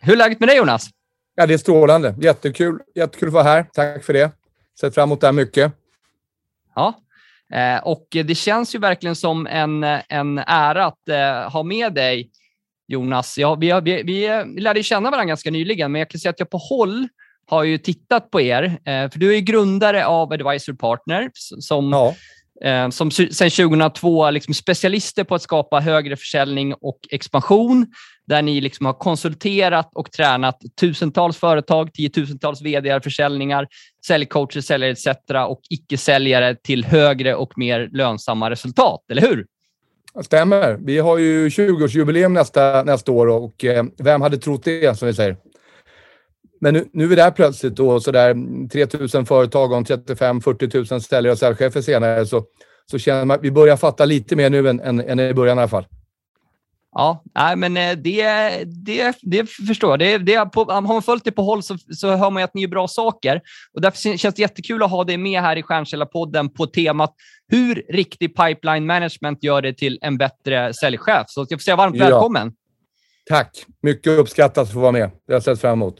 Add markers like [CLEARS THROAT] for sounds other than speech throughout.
Hur är läget med dig Jonas? Ja, det är strålande. Jättekul. Jättekul att vara här. Tack för det. Sett fram emot det här mycket. Ja, eh, och det känns ju verkligen som en, en ära att eh, ha med dig Jonas. Ja, vi, vi, vi lärde känna varandra ganska nyligen, men jag kan säga att jag på håll har ju tittat på er. Eh, för du är grundare av Advisor Partner som, ja. som sedan 2002 liksom specialister på att skapa högre försäljning och expansion. Där ni liksom har konsulterat och tränat tusentals företag, tiotusentals vd försäljningar, säljcoacher, säljare etc. och icke-säljare till högre och mer lönsamma resultat. Eller hur? Det stämmer. Vi har ju 20-årsjubileum nästa, nästa år och eh, vem hade trott det, som vi säger. Men nu, nu är vi där plötsligt då, sådär 3 000 företag och 35-40 000 säljare och säljchefer senare, så, så känner man att vi börjar fatta lite mer nu än, än, än i början i alla fall. Ja, nej, men eh, det, det, det förstår jag. Det, det, på, har man följt det på håll så, så hör man att ni gör bra saker. Och därför känns det jättekul att ha dig med här i Stjärnkällarpodden på temat hur riktig pipeline management gör det till en bättre säljchef. Så jag får säga varmt ja. välkommen. Tack! Mycket uppskattat att få vara med. Det har jag sett fram emot.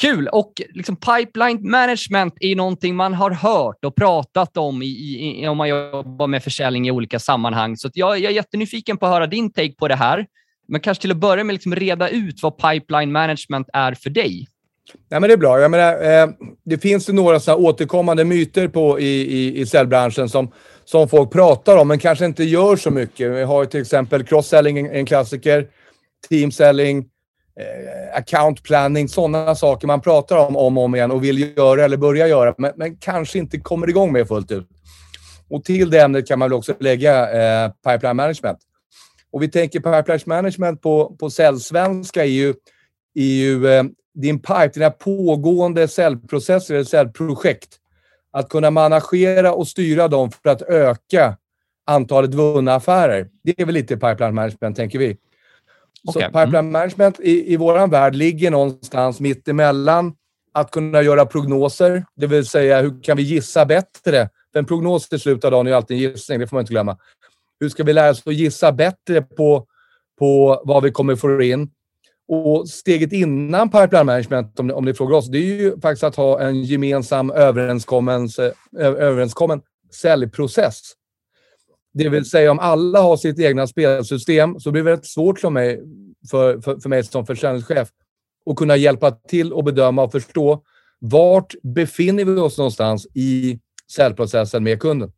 Kul! Och liksom pipeline management är någonting man har hört och pratat om i, i, om man jobbar med försäljning i olika sammanhang. Så jag, jag är jättenyfiken på att höra din take på det här. Men kanske till att börja med liksom reda ut vad pipeline management är för dig. Nej, men det är bra. Jag menar, eh, det finns ju några så återkommande myter på, i, i, i säljbranschen som, som folk pratar om men kanske inte gör så mycket. Vi har till exempel cross-selling, en klassiker, team-selling, eh, account planning, sådana saker man pratar om om och om igen och vill göra eller börja göra, men, men kanske inte kommer igång med fullt ut. Och till det ämnet kan man väl också lägga eh, pipeline management. Och vi tänker pipeline management på, på säljsvenska är ju, är ju eh, din pipe, dina pågående säljprocesser eller säljprojekt. Att kunna managera och styra dem för att öka antalet vunna affärer. Det är väl lite pipeline management, tänker vi. Okay. Så pipeline mm. management i, i vår värld ligger någonstans mitt emellan att kunna göra prognoser, det vill säga hur kan vi gissa bättre? För en prognos till slutet av dagen är alltid en gissning, det får man inte glömma. Hur ska vi lära oss att gissa bättre på, på vad vi kommer få in? Och steget innan pipeline management, om, om ni frågar oss, det är ju faktiskt att ha en gemensam överenskommen, överenskommen säljprocess. Det vill säga om alla har sitt egna spelsystem så blir det väldigt svårt för mig, för, för, för mig som försäljningschef att kunna hjälpa till och bedöma och förstå vart befinner vi oss någonstans i säljprocessen med kunden.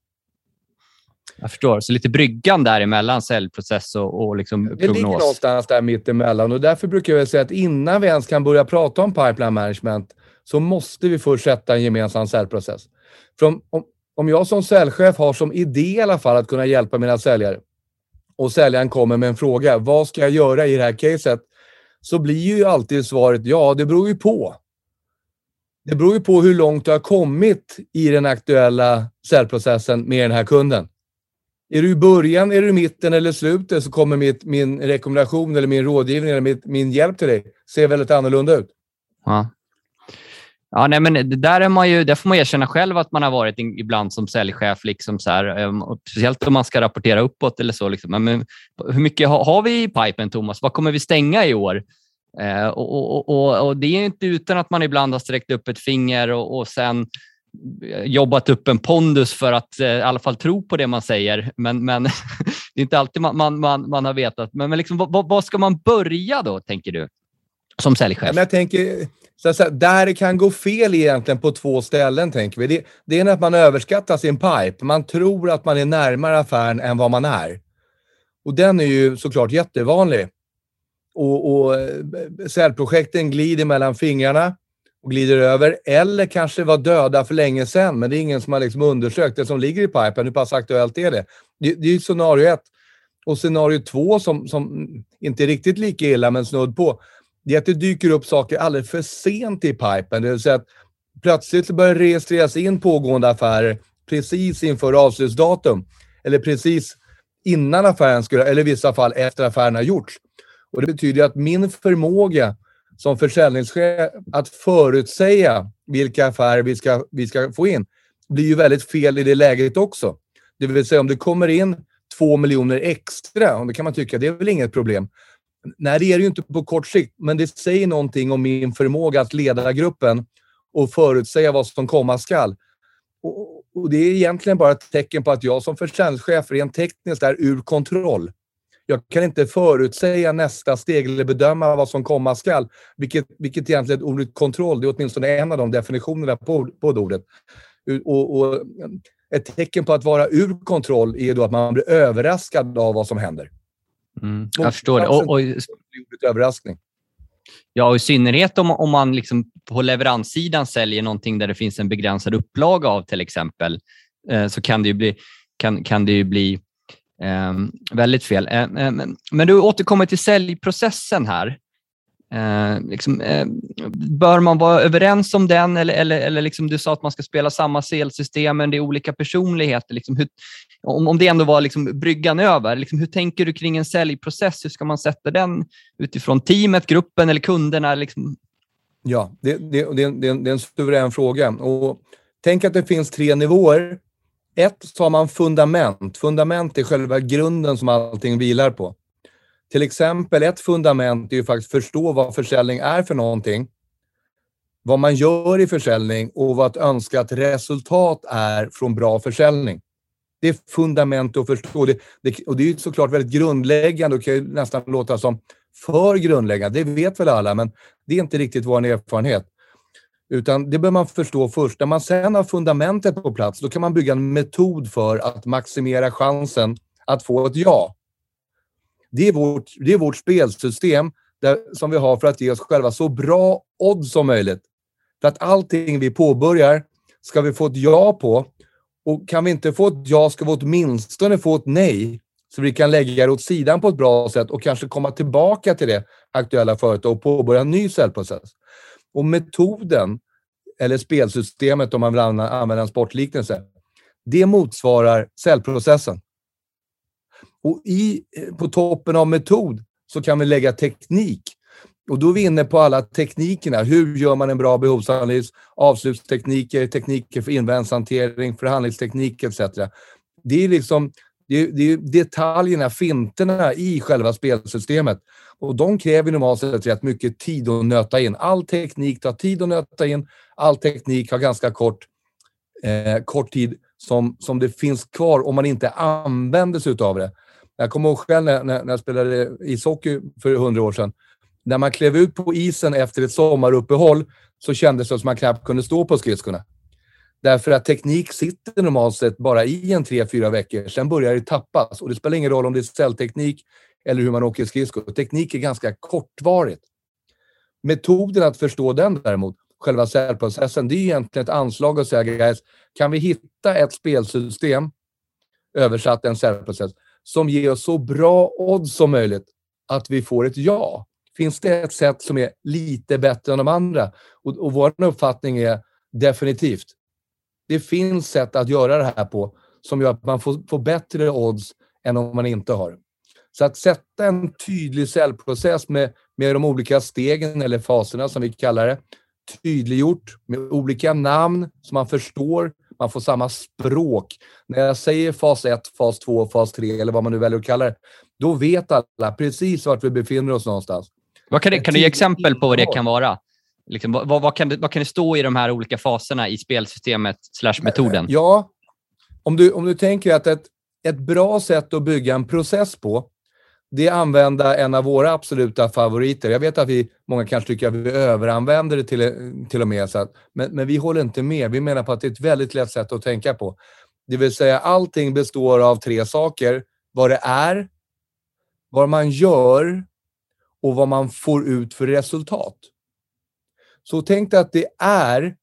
Jag förstår. Så lite bryggan däremellan säljprocess och, och liksom prognos. Det ligger någonstans där mittemellan och därför brukar jag säga att innan vi ens kan börja prata om pipeline management så måste vi först sätta en gemensam säljprocess. För om, om, om jag som säljchef har som idé i alla fall att kunna hjälpa mina säljare och säljaren kommer med en fråga, vad ska jag göra i det här caset? Så blir ju alltid svaret, ja det beror ju på. Det beror ju på hur långt du har kommit i den aktuella säljprocessen med den här kunden. Är du i början, är du i mitten eller slutet så kommer mitt, min rekommendation eller min rådgivning eller mitt, min hjälp till dig se väldigt annorlunda ut. Ja. Ja, nej, men där, är man ju, där får man erkänna själv att man har varit ibland som säljchef. Liksom så här, ehm, speciellt om man ska rapportera uppåt eller så. Liksom. Men, hur mycket har, har vi i pipen, Thomas? Vad kommer vi stänga i år? Eh, och, och, och, och, Det är inte utan att man ibland har sträckt upp ett finger och, och sen eh, jobbat upp en pondus för att eh, i alla fall tro på det man säger. Men, men [LAUGHS] det är inte alltid man, man, man, man har vetat. Men, men liksom, vad, vad, ska man börja då, tänker du? Som säljchef? jag tänker, så säga, där det kan gå fel egentligen på två ställen, tänker vi. Det, det är när man överskattar sin pipe. Man tror att man är närmare affären än vad man är. Och den är ju såklart jättevanlig. Och, och eh, säljprojekten glider mellan fingrarna och glider över. Eller kanske var döda för länge sedan, men det är ingen som har liksom undersökt det som ligger i pipen. Hur pass aktuellt är det? Det, det är ju scenario ett. Och scenario två som, som inte är riktigt lika illa, men snudd på det är att det dyker upp saker alldeles för sent i pipen. Det vill säga att plötsligt börjar det registreras in pågående affärer precis inför avslutsdatum. Eller precis innan affären skulle, eller i vissa fall efter affären har gjorts. Och det betyder att min förmåga som försäljningschef att förutsäga vilka affärer vi ska, vi ska få in blir ju väldigt fel i det läget också. Det vill säga om det kommer in två miljoner extra, och det kan man tycka, det är väl inget problem. Nej, det är det ju inte på kort sikt, men det säger någonting om min förmåga att leda gruppen och förutsäga vad som komma skall. Och, och det är egentligen bara ett tecken på att jag som försäljningschef rent tekniskt är ur kontroll. Jag kan inte förutsäga nästa steg eller bedöma vad som komma skall, vilket, vilket egentligen ordet kontroll, det är åtminstone en av de definitionerna på, på ordet. Och, och, ett tecken på att vara ur kontroll är då att man blir överraskad av vad som händer. Mm, jag förstår det. Och, och, överraskning. Ja, och i synnerhet om, om man liksom på leveranssidan säljer någonting där det finns en begränsad upplaga av till exempel, eh, så kan det ju bli, kan, kan det ju bli eh, väldigt fel. Eh, eh men du återkommer till säljprocessen här. Eh, liksom, eh, bör man vara överens om den eller, eller, eller liksom du sa att man ska spela samma selsystem men det är olika personligheter. Liksom hur, om, om det ändå var liksom bryggan över, liksom hur tänker du kring en säljprocess? Hur ska man sätta den utifrån teamet, gruppen eller kunderna? Liksom? Ja, det, det, det, det, är en suverän fråga. Och tänk att det finns tre nivåer. Ett, så har man fundament. Fundament är själva grunden som allting vilar på. Till exempel ett fundament är ju faktiskt förstå vad försäljning är för någonting. Vad man gör i försäljning och vad ett önskat resultat är från bra försäljning. Det är fundament att förstå. Det, det, och det är såklart väldigt grundläggande och kan ju nästan låta som för grundläggande. Det vet väl alla, men det är inte riktigt vår erfarenhet. Utan det bör man förstå först. När man sen har fundamentet på plats, då kan man bygga en metod för att maximera chansen att få ett ja. Det är vårt, det är vårt spelsystem där, som vi har för att ge oss själva så bra odds som möjligt. För att allting vi påbörjar ska vi få ett ja på. Och kan vi inte få ett ja ska vi åtminstone få ett nej. Så vi kan lägga det åt sidan på ett bra sätt och kanske komma tillbaka till det aktuella företaget och påbörja en ny säljprocess. Och metoden, eller spelsystemet om man vill använda en sportliknelse, det motsvarar säljprocessen. Och i, eh, på toppen av metod så kan vi lägga teknik. Och då är vi inne på alla teknikerna. Hur gör man en bra behovsanalys? Avslutstekniker, tekniker för invändshantering, förhandlingsteknik etc. Det är liksom det är, det är detaljerna, finterna i själva spelsystemet. Och de kräver normalt sett rätt mycket tid att nöta in. All teknik tar tid att nöta in. All teknik har ganska kort, eh, kort tid som, som det finns kvar om man inte använder sig av det. Jag kommer ihåg själv när, när, jag spelade ishockey för hundra år sedan. När man klev ut på isen efter ett sommaruppehåll så kändes det som att man knappt kunde stå på skridskorna. Därför att teknik sitter normalt sett bara i en tre, fyra veckor. Sen börjar det tappas och det spelar ingen roll om det är cellteknik eller hur man åker skridskor. Teknik är ganska kortvarigt. Metoden att förstå den däremot, själva cellprocessen, det är egentligen ett anslag att säga guys, kan vi hitta ett spelsystem, översatt en cellprocess, som ger oss så bra odds som möjligt att vi får ett ja. Finns det ett sätt som är lite bättre än de andra? Och, och vår uppfattning är definitivt. Det finns sätt att göra det här på som gör att man får, får bättre odds än om man inte har Så att sätta en tydlig säljprocess med, med de olika stegen eller faserna som vi kallar det, tydliggjort med olika namn som man förstår man får samma språk. När jag säger fas 1, fas 2, fas 3 eller vad man nu väljer att kalla det, då vet alla precis vart vi befinner oss någonstans. Vad kan, det, kan du ge exempel på vad det kan vara? Liksom, vad, vad, kan det, vad kan det stå i de här olika faserna i spelsystemet slash metoden? Ja, om du, om du tänker att ett, ett bra sätt att bygga en process på, det är att använda en av våra absoluta favoriter. Jag vet att vi, många kanske tycker att vi överanvänder det till, till och med, så att, men, men vi håller inte med. Vi menar på att det är ett väldigt lätt sätt att tänka på. Det vill säga allting består av tre saker. Vad det är, vad man gör och vad man får ut för resultat. Så tänk dig att det är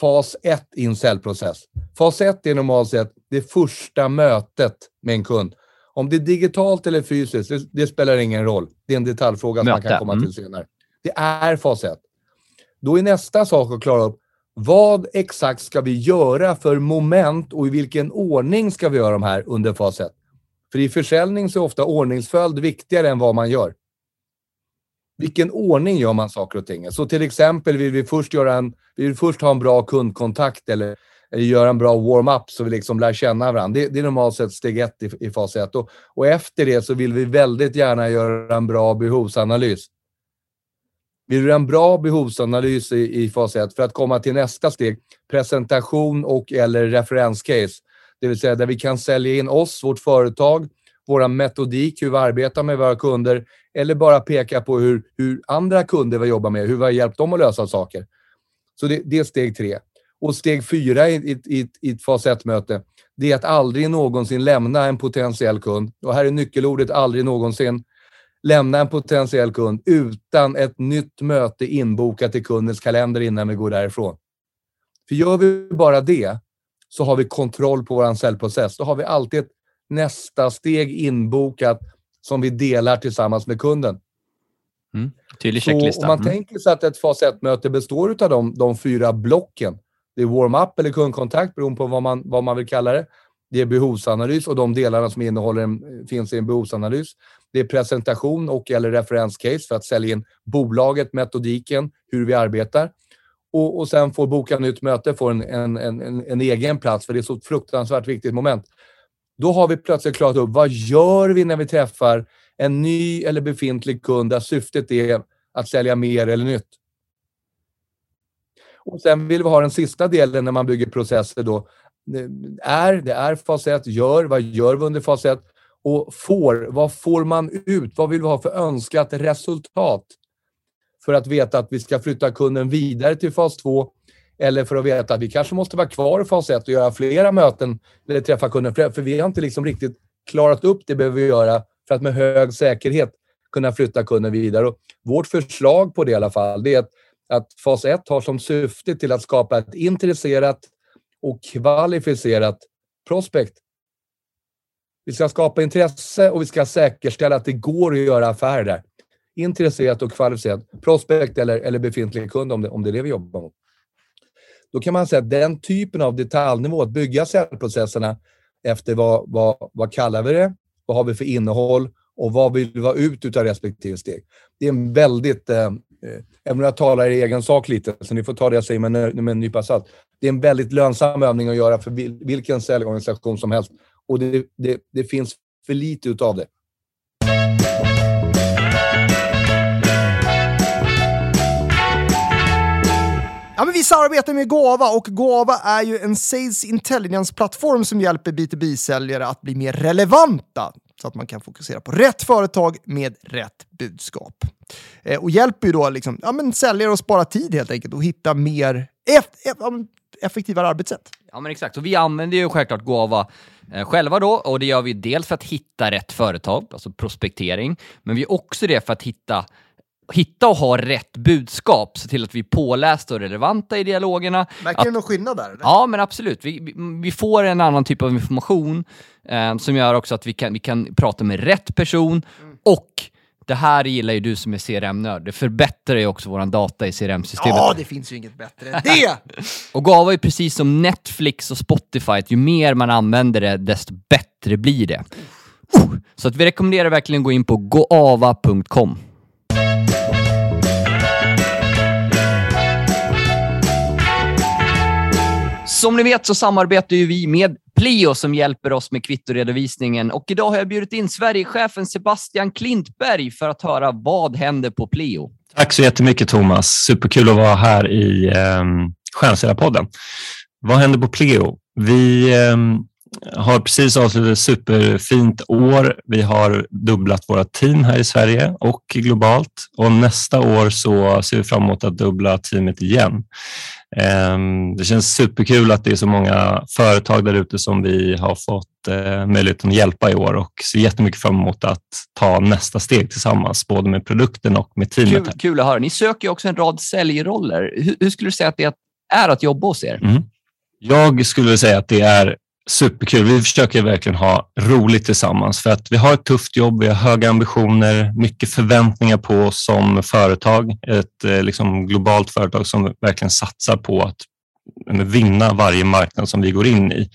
fas 1 i en säljprocess. Fas 1 är normalt sett det första mötet med en kund. Om det är digitalt eller fysiskt, det, det spelar ingen roll. Det är en detaljfråga Möte. som man kan komma till mm. senare. Det är fas 1. Då är nästa sak att klara upp vad exakt ska vi göra för moment och i vilken ordning ska vi göra de här under fas 1? För i försäljning så är ofta ordningsföljd viktigare än vad man gör. Vilken ordning gör man saker och ting? Så till exempel vill vi först, göra en, vi vill först ha en bra kundkontakt eller, eller göra en bra warm-up så vi liksom lär känna varandra. Det, det är normalt sett steg ett i, i fas ett. Och, och efter det så vill vi väldigt gärna göra en bra behovsanalys. Vi vill göra en bra behovsanalys i, i fas ett för att komma till nästa steg, presentation och eller referenscase. Det vill säga där vi kan sälja in oss, vårt företag, vår metodik, hur vi arbetar med våra kunder eller bara peka på hur, hur andra kunder vi jobbar med, hur vi har hjälpt dem att lösa saker. Så det, det är steg tre. Och steg fyra i, i, i, ett fas 1-möte, det är att aldrig någonsin lämna en potentiell kund. Och här är nyckelordet aldrig någonsin. Lämna en potentiell kund utan ett nytt möte inbokat i kundens kalender innan vi går därifrån. För gör vi bara det så har vi kontroll på vår säljprocess. Då har vi alltid ett nästa steg inbokat som vi delar tillsammans med kunden. Mm. Tydlig checklista. Så om man mm. tänker sig att ett fas 1-möte består av de, de fyra blocken. Det är warm-up eller kundkontakt beroende på vad man, vad man vill kalla det. Det är behovsanalys och de delarna som innehåller en, finns i en behovsanalys. Det är presentation och eller referenscase för att sälja in bolaget, metodiken, hur vi arbetar. Och, och sen får boka nytt möte, får en, en, en, en egen plats för det är så fruktansvärt viktigt moment. Då har vi plötsligt klarat upp vad gör vi när vi träffar en ny eller befintlig kund där syftet är att sälja mer eller nytt. Och sen vill vi ha den sista delen när man bygger processer då. Är, det är fas 1, gör, vad gör vi under fas 1? Och får, vad får man ut? Vad vill vi ha för önskat resultat? För att veta att vi ska flytta kunden vidare till fas 2 eller för att veta att vi kanske måste vara kvar i fas 1 och göra flera möten eller träffa kunden. För vi har inte liksom riktigt klarat upp det behöver vi göra för att med hög säkerhet kunna flytta kunden vidare. Och vårt förslag på det i alla fall, det är att, att fas 1 har som syfte till att skapa ett intresserat och kvalificerat prospect. Vi ska skapa intresse och vi ska säkerställa att det går att göra affärer där. Intresserat och kvalificerat prospect eller, eller befintlig kund om det, om det är det vi jobbar mot. Då kan man säga att den typen av detaljnivå, att bygga säljprocesserna efter vad, vad, vad kallar vi det, vad har vi för innehåll och vad vill vi ha ut av respektive steg. Det är en väldigt, eh, Eh, även om jag talar i egen sak lite, så ni får ta det jag säger med, med en nypa salt. Det är en väldigt lönsam övning att göra för vilken säljorganisation som helst och det, det, det finns för lite utav det. Ja, men vi samarbetar med Gava och Gava är ju en Sales Intelligence-plattform som hjälper B2B-säljare att bli mer relevanta så att man kan fokusera på rätt företag med rätt budskap. Eh, och hjälper ju då liksom, ja, men säljare att spara tid helt enkelt och hitta mer eff effektivare arbetssätt. Ja, men exakt. Och vi använder ju självklart Gåva eh, själva då och det gör vi dels för att hitta rätt företag, alltså prospektering, men vi är också det för att hitta hitta och ha rätt budskap, se till att vi är pålästa och relevanta i dialogerna. Märker du någon skillnad där? Eller? Ja, men absolut. Vi, vi, vi, får en annan typ av information eh, som gör också att vi kan, vi kan prata med rätt person mm. och det här gillar ju du som är CRM-nörd. Det förbättrar ju också vår data i CRM-systemet. Ja, det finns ju inget bättre än det! [LAUGHS] och Gava är precis som Netflix och Spotify, ju mer man använder det, desto bättre blir det. Så att vi rekommenderar verkligen att gå in på goava.com. Som ni vet så samarbetar ju vi med Plio som hjälper oss med kvittoredovisningen och idag har jag bjudit in Sverigechefen Sebastian Klintberg för att höra vad händer på Plio. Tack så jättemycket Thomas. Superkul att vara här i eh, Stjärnsäljarpodden. Vad händer på Pleo? Vi ehm, har precis avslutat ett superfint år. Vi har dubblat våra team här i Sverige och globalt och nästa år så ser vi fram emot att dubbla teamet igen. Ehm, det känns superkul att det är så många företag där ute som vi har fått eh, möjligheten att hjälpa i år och ser jättemycket fram emot att ta nästa steg tillsammans, både med produkten och med teamet. Kul, kul att höra. Ni söker också en rad säljroller. Hur, hur skulle du säga att det är att jobba hos er? Mm. Jag skulle säga att det är superkul. Vi försöker verkligen ha roligt tillsammans för att vi har ett tufft jobb, vi har höga ambitioner, mycket förväntningar på oss som företag. Ett eh, liksom, globalt företag som verkligen satsar på att eh, vinna varje marknad som vi går in i.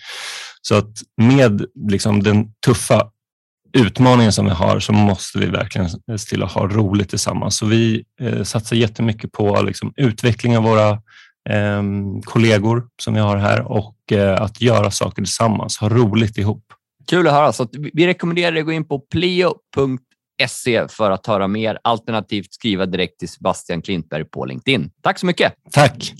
Så att med liksom, den tuffa utmaningen som vi har så måste vi verkligen se till att ha roligt tillsammans. Så vi eh, satsar jättemycket på liksom, utveckling av våra eh, kollegor som vi har här och eh, att göra saker tillsammans, ha roligt ihop. Kul att höra. Så att vi rekommenderar dig att gå in på pleo.se för att höra mer, alternativt skriva direkt till Sebastian Klintberg på LinkedIn. Tack så mycket. Tack.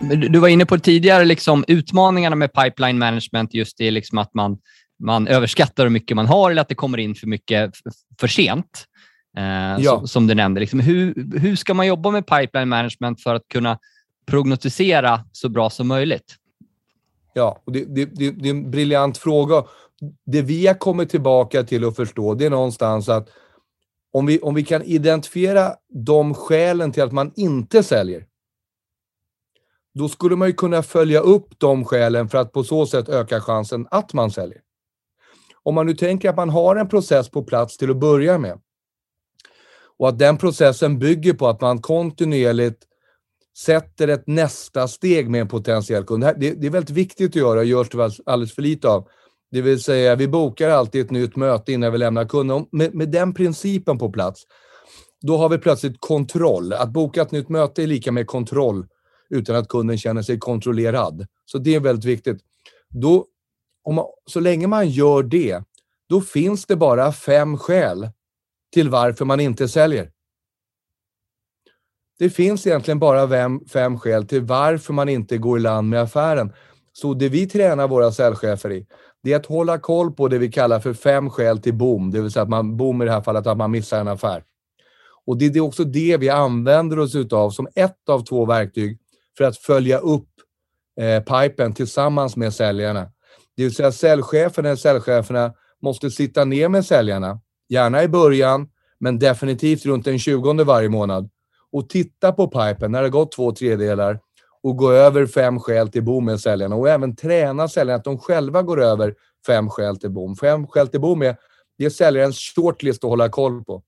Du var inne på tidigare liksom, utmaningarna med pipeline management, just det liksom att man, man överskattar hur mycket man har eller att det kommer in för mycket för sent. Eh, ja. som, som, du nämnde. Liksom, hur, hur ska man jobba med pipeline management för att kunna prognostisera så bra som möjligt? Ja, det, det, det, det är en briljant fråga. Det vi har kommit tillbaka till att förstå, det är någonstans att om vi, om vi kan identifiera de skälen till att man inte säljer, då skulle man ju kunna följa upp de skälen för att på så sätt öka chansen att man säljer. Om man nu tänker att man har en process på plats till att börja med och att den processen bygger på att man kontinuerligt sätter ett nästa steg med en potentiell kund. Det, det är väldigt viktigt att göra och görs det alldeles för lite av. Det vill säga, vi bokar alltid ett nytt möte innan vi lämnar kunden. Med, med den principen på plats, då har vi plötsligt kontroll. Att boka ett nytt möte är lika med kontroll utan att kunden känner sig kontrollerad. Så det är väldigt viktigt. Då, om man, så länge man gör det, då finns det bara fem skäl till varför man inte säljer. Det finns egentligen bara fem, fem skäl till varför man inte går i land med affären. Så det vi tränar våra säljchefer i, det är att hålla koll på det vi kallar för fem skäl till boom, det vill säga att man, boom i det här fallet att man missar en affär. Och det är också det vi använder oss utav som ett av två verktyg för att följa upp eh, pipen tillsammans med säljarna. Det vill säga säljchefen eller säljcheferna måste sitta ner med säljarna, gärna i början, men definitivt runt den 20 varje månad och titta på pipen när det gått två tredjedelar och gå över fem skäl till bom med säljarna och även träna säljarna att de själva går över fem skäl till bom. Fem skäl till bom är, det är säljarens shortlist att hålla koll på.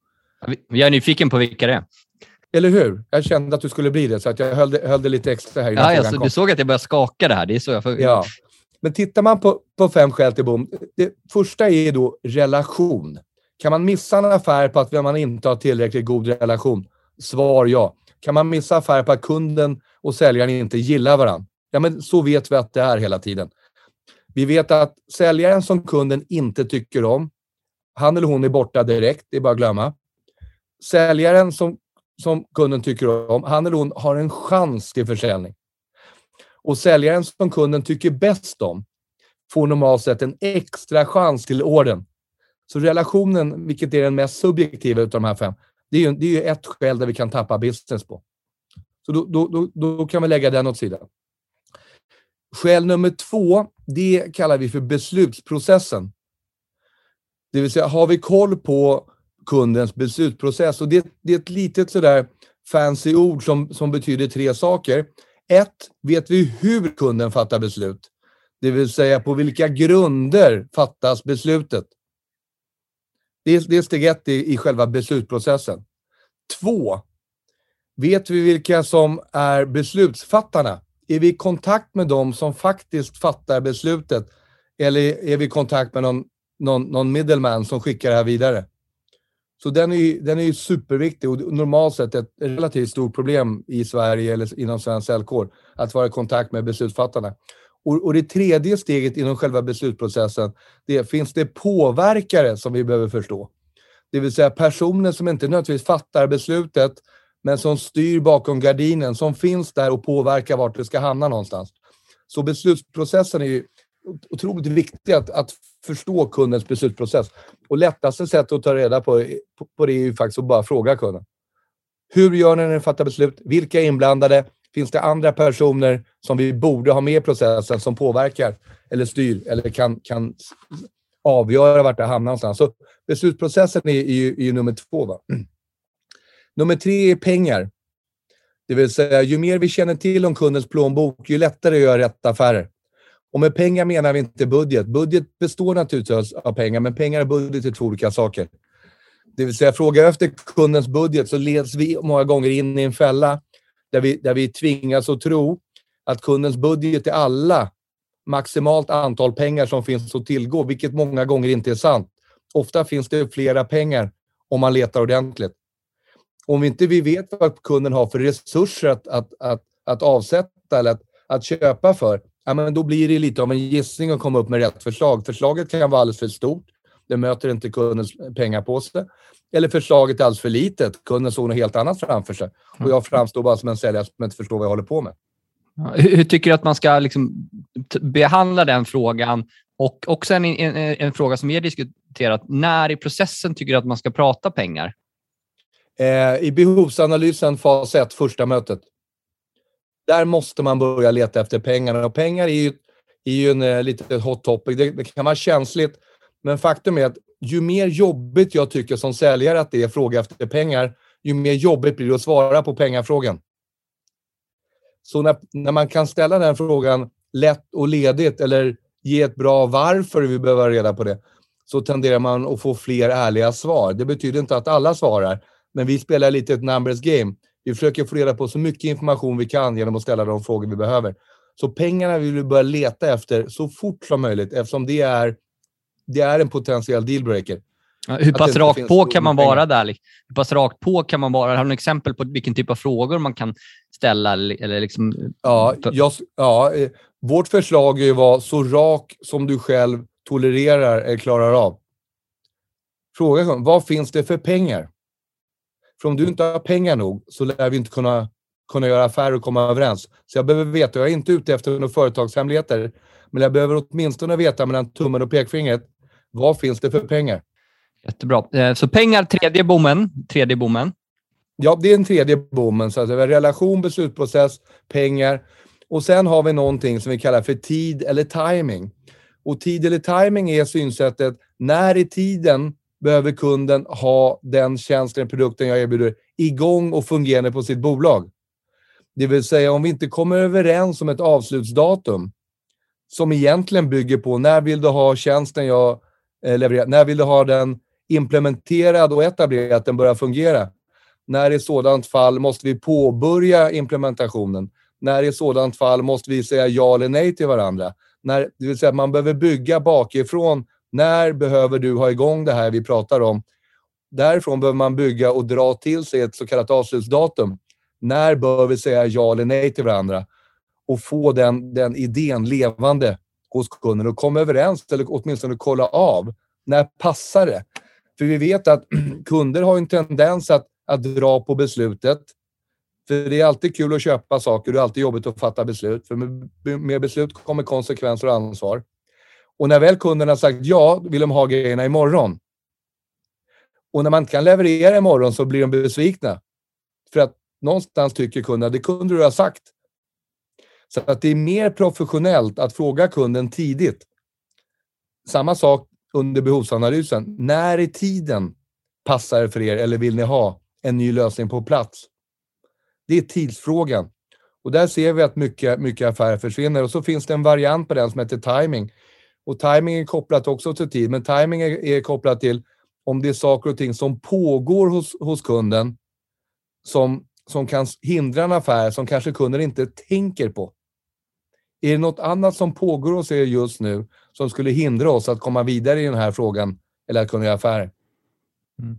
Jag är nyfiken på vilka det är. Eller hur? Jag kände att du skulle bli det, så att jag höll det, höll det lite extra här. Ja, alltså, du såg att jag började skaka det här. Det är så jag får... Ja. Men tittar man på, på fem skäl till bom. Det första är då relation. Kan man missa en affär på att man inte har tillräckligt god relation? Svar ja. Kan man missa affär på att kunden och säljaren inte gillar varandra? Ja, men så vet vi att det är hela tiden. Vi vet att säljaren som kunden inte tycker om, han eller hon är borta direkt, det är bara att glömma. Säljaren som som kunden tycker om, han eller hon har en chans till försäljning. Och säljaren som kunden tycker bäst om får normalt sett en extra chans till orden. Så relationen, vilket är den mest subjektiva av de här fem, det är ju, det är ju ett skäl där vi kan tappa business på. Så då, då, då, då kan vi lägga den åt sidan. Skäl nummer två, det kallar vi för beslutsprocessen. Det vill säga, har vi koll på kundens beslutsprocess. Och det, det är ett litet sådär fancy ord som, som betyder tre saker. Ett, vet vi hur kunden fattar beslut? Det vill säga på vilka grunder fattas beslutet? Det är, det är steg ett i, i själva beslutsprocessen. Två, vet vi vilka som är beslutsfattarna? Är vi i kontakt med dem som faktiskt fattar beslutet? Eller är vi i kontakt med någon, någon, någon middleman som skickar det här vidare? Så den är, den är superviktig och normalt sett ett relativt stort problem i Sverige eller inom svensk säljkår att vara i kontakt med beslutsfattarna. Och, och det tredje steget inom själva beslutsprocessen, det är, finns det påverkare som vi behöver förstå? Det vill säga personer som inte nödvändigtvis fattar beslutet, men som styr bakom gardinen, som finns där och påverkar vart det ska hamna någonstans. Så beslutsprocessen är ju otroligt viktigt att, att förstå kundens beslutsprocess. Och lättaste sättet att ta reda på, på det är ju faktiskt att bara fråga kunden. Hur gör ni när ni fattar beslut? Vilka är inblandade? Finns det andra personer som vi borde ha med i processen som påverkar eller styr eller kan, kan avgöra vart det hamnar någonstans? Så beslutsprocessen är, är, ju, är ju nummer två. Va? [CLEARS THROAT] Nummer tre är pengar. Det vill säga, ju mer vi känner till om kundens plånbok, ju lättare att göra rätt affärer. Och med pengar menar vi inte budget. Budget består naturligtvis av pengar, men pengar och budget är två olika saker. Det vill säga, fråga efter kundens budget så leds vi många gånger in i en fälla där vi, där vi tvingas att tro att kundens budget är alla maximalt antal pengar som finns att tillgå, vilket många gånger inte är sant. Ofta finns det flera pengar om man letar ordentligt. Om inte vi vet vad kunden har för resurser att, att, att, att avsätta eller att, att köpa för, ja, men då blir det lite av en gissning att komma upp med rätt förslag. Förslaget kan vara alldeles för stort. Det möter inte kundens pengar på sig. Eller förslaget är alldeles för litet. Kunden såg något helt annat framför sig. Och jag framstår bara som en säljare som inte förstår vad jag håller på med. Hur, hur tycker du att man ska liksom behandla den frågan? Och också en, en, en, fråga som vi har diskuterat. När i processen tycker du att man ska prata pengar? Eh, I behovsanalysen fas 1, första mötet. Där måste man börja leta efter pengarna. Och pengar är ju, är ju en eh, lite hot topic. Det, det, kan vara känsligt, men faktum är att ju mer jobbigt jag tycker som säljare att det är fråga efter pengar, ju mer jobbigt blir det att svara på pengafrågan. Så när, när man kan ställa den frågan lätt och ledigt eller ge ett bra varför vi behöver reda på det, så tenderar man att få fler ärliga svar. Det betyder inte att alla svarar, men vi spelar lite ett numbers game. Vi försöker få reda på så mycket information vi kan genom att ställa de frågor vi behöver. Så pengarna vill vi börja leta efter så fort som möjligt eftersom det är, det är en potentiell dealbreaker. Ja, hur pass rakt på kan man vara där? Hur pass rakt på kan man vara? Har du exempel på vilken typ av frågor man kan ställa? Eller liksom... ja, jag, ja, eh, vårt förslag är att vara så rak som du själv tolererar eller klarar av. Fråga vad finns det för pengar? För om du inte har pengar nog så lär vi inte kunna, kunna göra affärer och komma överens. Så jag behöver veta, jag är inte ute efter några företagshemligheter, men jag behöver åtminstone veta mellan tummen och pekfingret, vad finns det för pengar? Jättebra. Eh, så pengar, tredje bommen. Tredje bommen. Ja, det är en tredje bommen. Så är relation, beslutsprocess, pengar. Och sen har vi någonting som vi kallar för tid eller timing. Och tid eller timing är synsättet, när i tiden behöver kunden ha den tjänsten, produkten jag erbjuder igång och fungerande på sitt bolag. Det vill säga om vi inte kommer överens om ett avslutsdatum som egentligen bygger på när vill du ha tjänsten jag eh, levererar, när vill du ha den implementerad och etablerad, att den börjar fungera. När i sådant fall måste vi påbörja implementationen. När i sådant fall måste vi säga ja eller nej till varandra. När, det vill säga att man behöver bygga bakifrån när behöver du ha igång det här vi pratar om? Därifrån behöver man bygga och dra till sig ett så kallat avslutsdatum. När bör vi säga ja eller nej till varandra? Och få den, den idén levande hos kunden och komma överens eller åtminstone kolla av. När passar det? För vi vet att [CLEARS THROAT] kunder har en tendens att, att dra på beslutet. För det är alltid kul att köpa saker, det är alltid jobbigt att fatta beslut. För med, med beslut kommer konsekvenser och ansvar. Och när väl kunden har sagt ja, vill de ha grejerna imorgon. Och när man inte kan leverera imorgon så blir de besvikna. För att någonstans tycker kunden att det kunde du ha sagt. Så att det är mer professionellt att fråga kunden tidigt. Samma sak under behovsanalysen. När i tiden passar det för er eller vill ni ha en ny lösning på plats? Det är tidsfrågan. Och där ser vi att mycket, mycket affärer försvinner. Och så finns det en variant på den som heter timing. Och timing är kopplat också till tid, men timing är, är kopplat till om det är saker och ting som pågår hos, hos kunden som, som kan hindra en affär som kanske kunden inte tänker på. Är det något annat som pågår hos er just nu som skulle hindra oss att komma vidare i den här frågan eller att kunna göra affärer? Mm.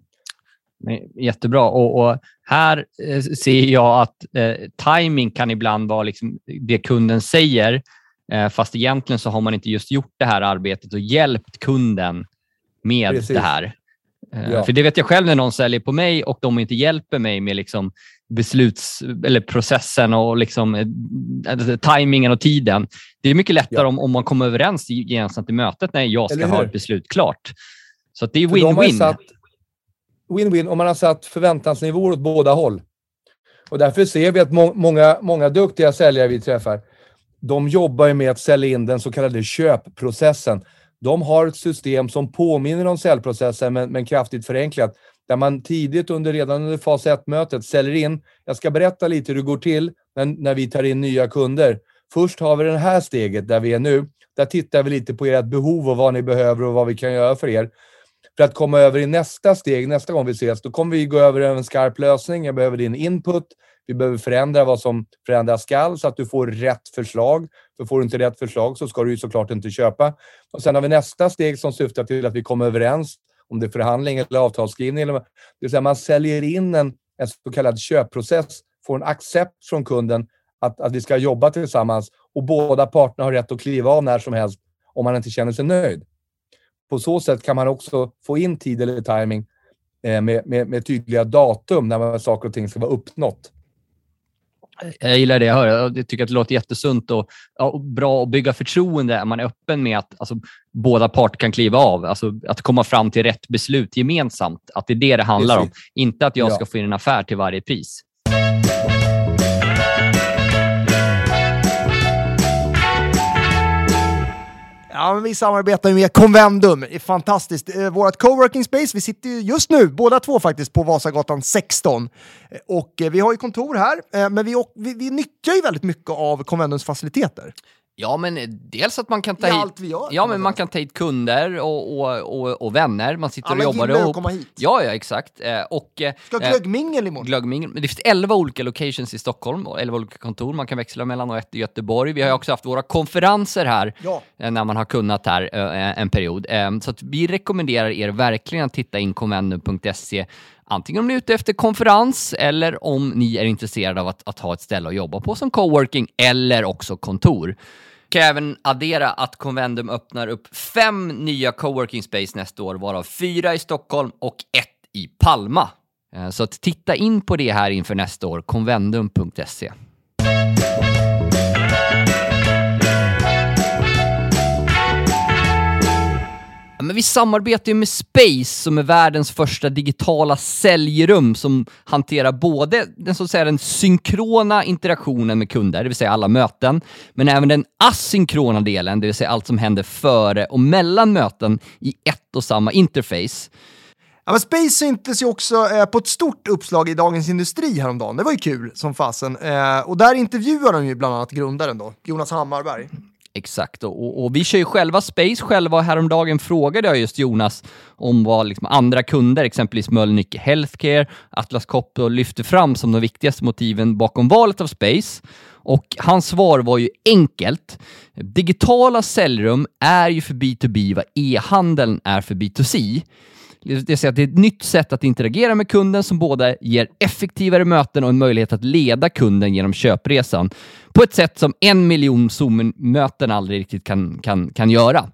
Jättebra. Och, och här eh, ser jag att eh, timing kan ibland vara liksom det kunden säger fast egentligen så har man inte just gjort det här arbetet och hjälpt kunden med Precis. det här. Eh, ja. För det vet jag själv när någon säljer på mig och de inte hjälper mig med liksom besluts eller processen och liksom, äh, tajmingen och tiden. Det är mycket lättare ja. om, om man kommer överens gemensamt i mötet när jag ska ha ett beslut klart. Så det är win-win. Win-win om man har satt förväntansnivåer åt båda håll. Och därför ser vi att må många, många duktiga säljare vi träffar de jobbar ju med att sälja in den så kallade köpprocessen. De har ett system som påminner om säljprocessen men, men kraftigt förenklat. där man tidigt under, redan under fas 1-mötet säljer in. Jag ska berätta lite hur det går till när, när vi tar in nya kunder. Först har vi det här steget där vi är nu. Där tittar vi lite på ert behov och vad ni behöver och vad vi kan göra för er. För att komma över i nästa steg, nästa gång vi ses, då kommer vi gå över en skarp lösning. Jag behöver din input. Vi behöver förändra vad som förändras skall så att du får rätt förslag. För får du inte rätt förslag så ska du ju såklart inte köpa. Och Sen har vi nästa steg som syftar till att vi kommer överens om det är förhandling eller avtalsskrivning. Eller, det vill säga man säljer in en, en så kallad köpprocess, får en accept från kunden att, att vi ska jobba tillsammans och båda parterna har rätt att kliva av när som helst om man inte känner sig nöjd. På så sätt kan man också få in tid eller timing eh, med, med, med, tydliga datum när saker och ting ska vara uppnått. Jag gillar det jag hör. Jag tycker att det låter jättesunt och, och bra att bygga förtroende. Är man är öppen med att alltså, båda parter kan kliva av. Alltså, att komma fram till rätt beslut gemensamt. Att det är det det handlar Precis. om. Inte att jag ska få in en affär till varje pris. Ja, men vi samarbetar med Convendum. Det är fantastiskt. Eh, Vårt coworking space, vi sitter ju just nu, båda två faktiskt, på Vasagatan 16. Eh, och eh, vi har ju kontor här, men vi, vi, vi nyttjar ju väldigt mycket av Convendums faciliteter. Ja, men dels att man kan ta hit, allt vi gör, ja, men man kan ta hit kunder och, och, och, och vänner. Man sitter ja, och jobbar ihop. komma hit. Ja, ja, exakt. Eh, och, eh, Ska glöggmingel imorgon. Glöggmingel. Men det finns 11 olika locations i Stockholm, 11 olika kontor man kan växla mellan och ett i Göteborg. Vi har också haft våra konferenser här ja. Eh, när man har kunnat här en period. Så vi rekommenderar er verkligen att titta in convendum.se Antingen om ni är ute efter konferens eller om ni är intresserade av att, att ha ett ställe att jobba på som coworking eller också kontor kan även addera att Convendum öppnar upp fem nya coworking space nästa år, varav fyra i Stockholm och ett i Palma. Eh, så att titta in på det här inför nästa år, convendum.se. Men vi samarbetar ju med Space som är världens första digitala säljrum som hanterar både den, så att säga, den synkrona interaktionen med kunder, det vill säga alla möten, men även den asynkrona delen, det vill säga allt som händer före och mellan möten i ett och samma interface. Ja, men Space syntes ju också eh, på ett stort uppslag i Dagens Industri häromdagen. Det var ju kul som fasen. Eh, och där intervjuar de ju bland annat grundaren då, Jonas Hammarberg. Exakt, och, och, vi kör ju själva Space själva och häromdagen frågade jag just Jonas om vad liksom andra kunder, exempelvis Mölnlycke Healthcare, Atlas Copco, lyfte fram som de viktigaste motiven bakom valet av Space. Och hans svar var ju enkelt. Digitala säljrum är ju för B2B vad e-handeln är för B2C. Det vill säga att det är ett nytt sätt att interagera med kunden som både ger effektivare möten och en möjlighet att leda kunden genom köpresan på ett sätt som en miljon Zoom-möten aldrig riktigt kan, kan, kan göra.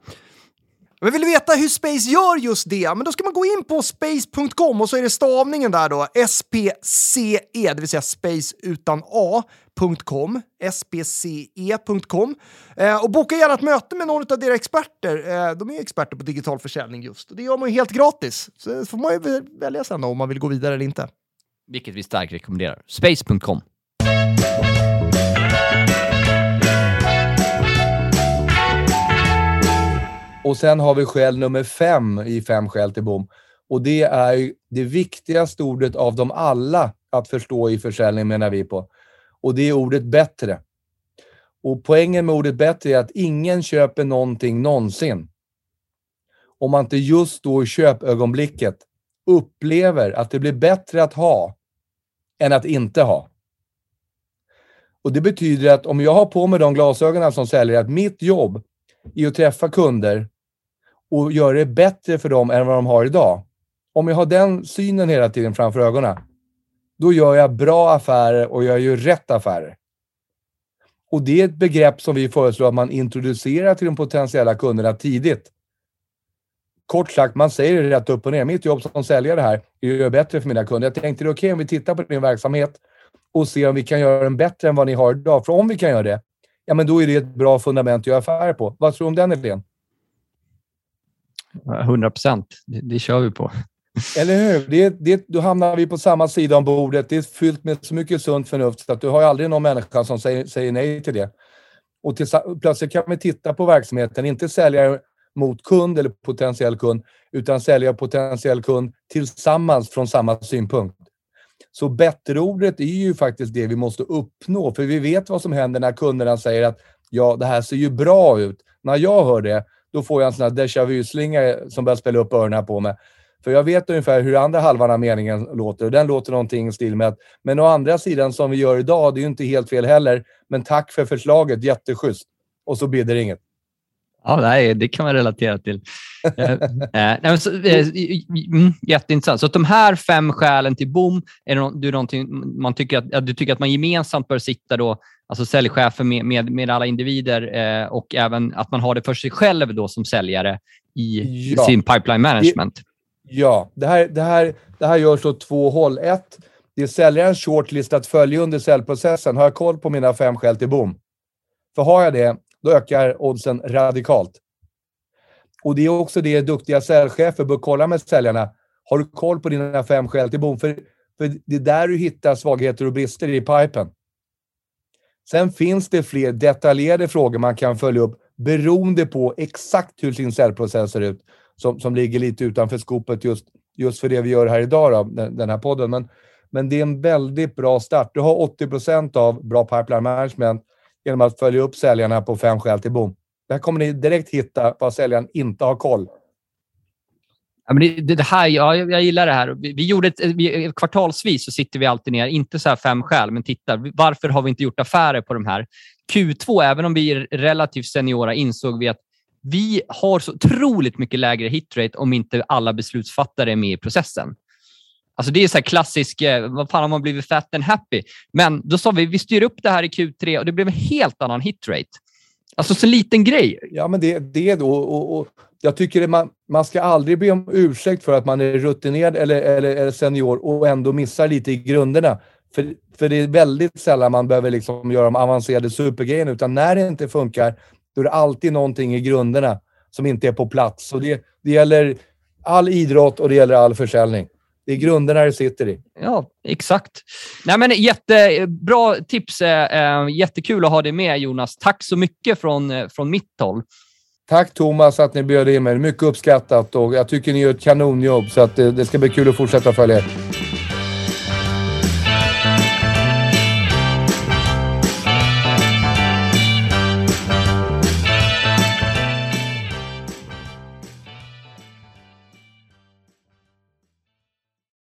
Men vill du veta hur Space gör just det? Men då ska man gå in på space.com och så är det stavningen där då, SPCE, det vill säga space utan A.com, spce.com. Eh, och boka gärna ett möte med någon av deras experter. Eh, de är experter på digital försäljning just. Och det gör man ju helt gratis. Så får man ju välja sen då, om man vill gå vidare eller inte. Vilket vi starkt rekommenderar. Space.com. Och sen har vi skäl nummer fem i fem skäl till bom. Och det är det viktigaste ordet av dem alla att förstå i försäljning menar vi på. Och det är ordet bättre. Och poängen med ordet bättre är att ingen köper någonting någonsin. Om man inte just då i köpögonblicket upplever att det blir bättre att ha än att inte ha. Och Det betyder att om jag har på mig de glasögonen som säljer, att mitt jobb är att träffa kunder och göra det bättre för dem än vad de har idag. Om jag har den synen hela tiden framför ögonen, då gör jag bra affärer och jag gör rätt affärer. Och det är ett begrepp som vi föreslår att man introducerar till de potentiella kunderna tidigt. Kort sagt, man säger det rätt upp och ner. Mitt jobb som säljare här är att göra bättre för mina kunder. Jag tänkte det är okej okay om vi tittar på din verksamhet och ser om vi kan göra den bättre än vad ni har idag. För om vi kan göra det, ja men då är det ett bra fundament att göra affärer på. Vad tror du om den idén? 100 procent. Det, det kör vi på. Eller hur? Det, det, då hamnar vi på samma sida om bordet. Det är fyllt med så mycket sunt förnuft så att du har aldrig någon människa som säger, säger nej till det. Och till, plötsligt kan vi titta på verksamheten, inte sälja mot kund eller potentiell kund, utan sälja potentiell kund tillsammans från samma synpunkt. Så bättre-ordet är ju faktiskt det vi måste uppnå, för vi vet vad som händer när kunderna säger att ja, det här ser ju bra ut. När jag hör det, då får jag en sån här déjà vu-slinga som börjar spela upp öronen på mig. För jag vet ungefär hur andra halvan av meningen låter och den låter någonting i stil med att men å andra sidan som vi gör idag, det är ju inte helt fel heller, men tack för förslaget, jätteschysst. Och så blir det inget. Ja, nej, det kan man relatera till. eh, nej, så, eh, mm, jätteintressant. Så de här fem skälen till BOM, är det no, någonting man tycker att, du tycker att man gemensamt bör sitta då, alltså säljchefer med, med, med alla individer eh, och även att man har det för sig själv då som säljare i ja. sin pipeline management? Ja, det här, det här, det här görs åt två håll. Ett, det är säljarens shortlist att följa under säljprocessen. Har jag koll på mina fem skäl till BOM? För har jag det, då ökar oddsen radikalt. Och det är också det duktiga säljchefer bör kolla med säljarna. Har du koll på dina fem skäl till BOM? För, för det är där du hittar svagheter och brister i pipen. Sen finns det fler detaljerade frågor man kan följa upp beroende på exakt hur sin säljprocess ser ut som, som ligger lite utanför skopet just, just för det vi gör här idag, då, den, den här podden. Men, men det är en väldigt bra start. Du har 80 procent av bra pipeline management genom att följa upp säljarna på fem skäl till bom. Där kommer ni direkt hitta vad säljaren inte har koll. Ja, men det, det här, ja, jag gillar det här. Vi, vi gjorde ett, vi, kvartalsvis så sitter vi alltid ner, inte så här fem skäl, men tittar. Varför har vi inte gjort affärer på de här? Q2, även om vi är relativt seniora, insåg vi att vi har så otroligt mycket lägre hitrate om inte alla beslutsfattare är med i processen. Alltså det är så här klassisk, eh, vad fan har man blivit fat and happy? Men då sa vi, vi styr upp det här i Q3 och det blev en helt annan hitrate. Alltså så liten grej. Ja, men det, det då. Och, och jag tycker att man, man ska aldrig be om ursäkt för att man är rutinerad eller, eller, eller senior och ändå missar lite i grunderna. För, för det är väldigt sällan man behöver liksom göra de avancerade supergrejerna, utan när det inte funkar, då är det alltid någonting i grunderna som inte är på plats. Och det, det gäller all idrott och det gäller all försäljning. Det är grunderna det sitter i. Ja, exakt. Nej, men jättebra tips. Eh, jättekul att ha dig med, Jonas. Tack så mycket från, eh, från mitt håll. Tack Thomas att ni bjöd in mig. Mycket uppskattat och jag tycker ni gör ett kanonjobb så att det, det ska bli kul att fortsätta följa er.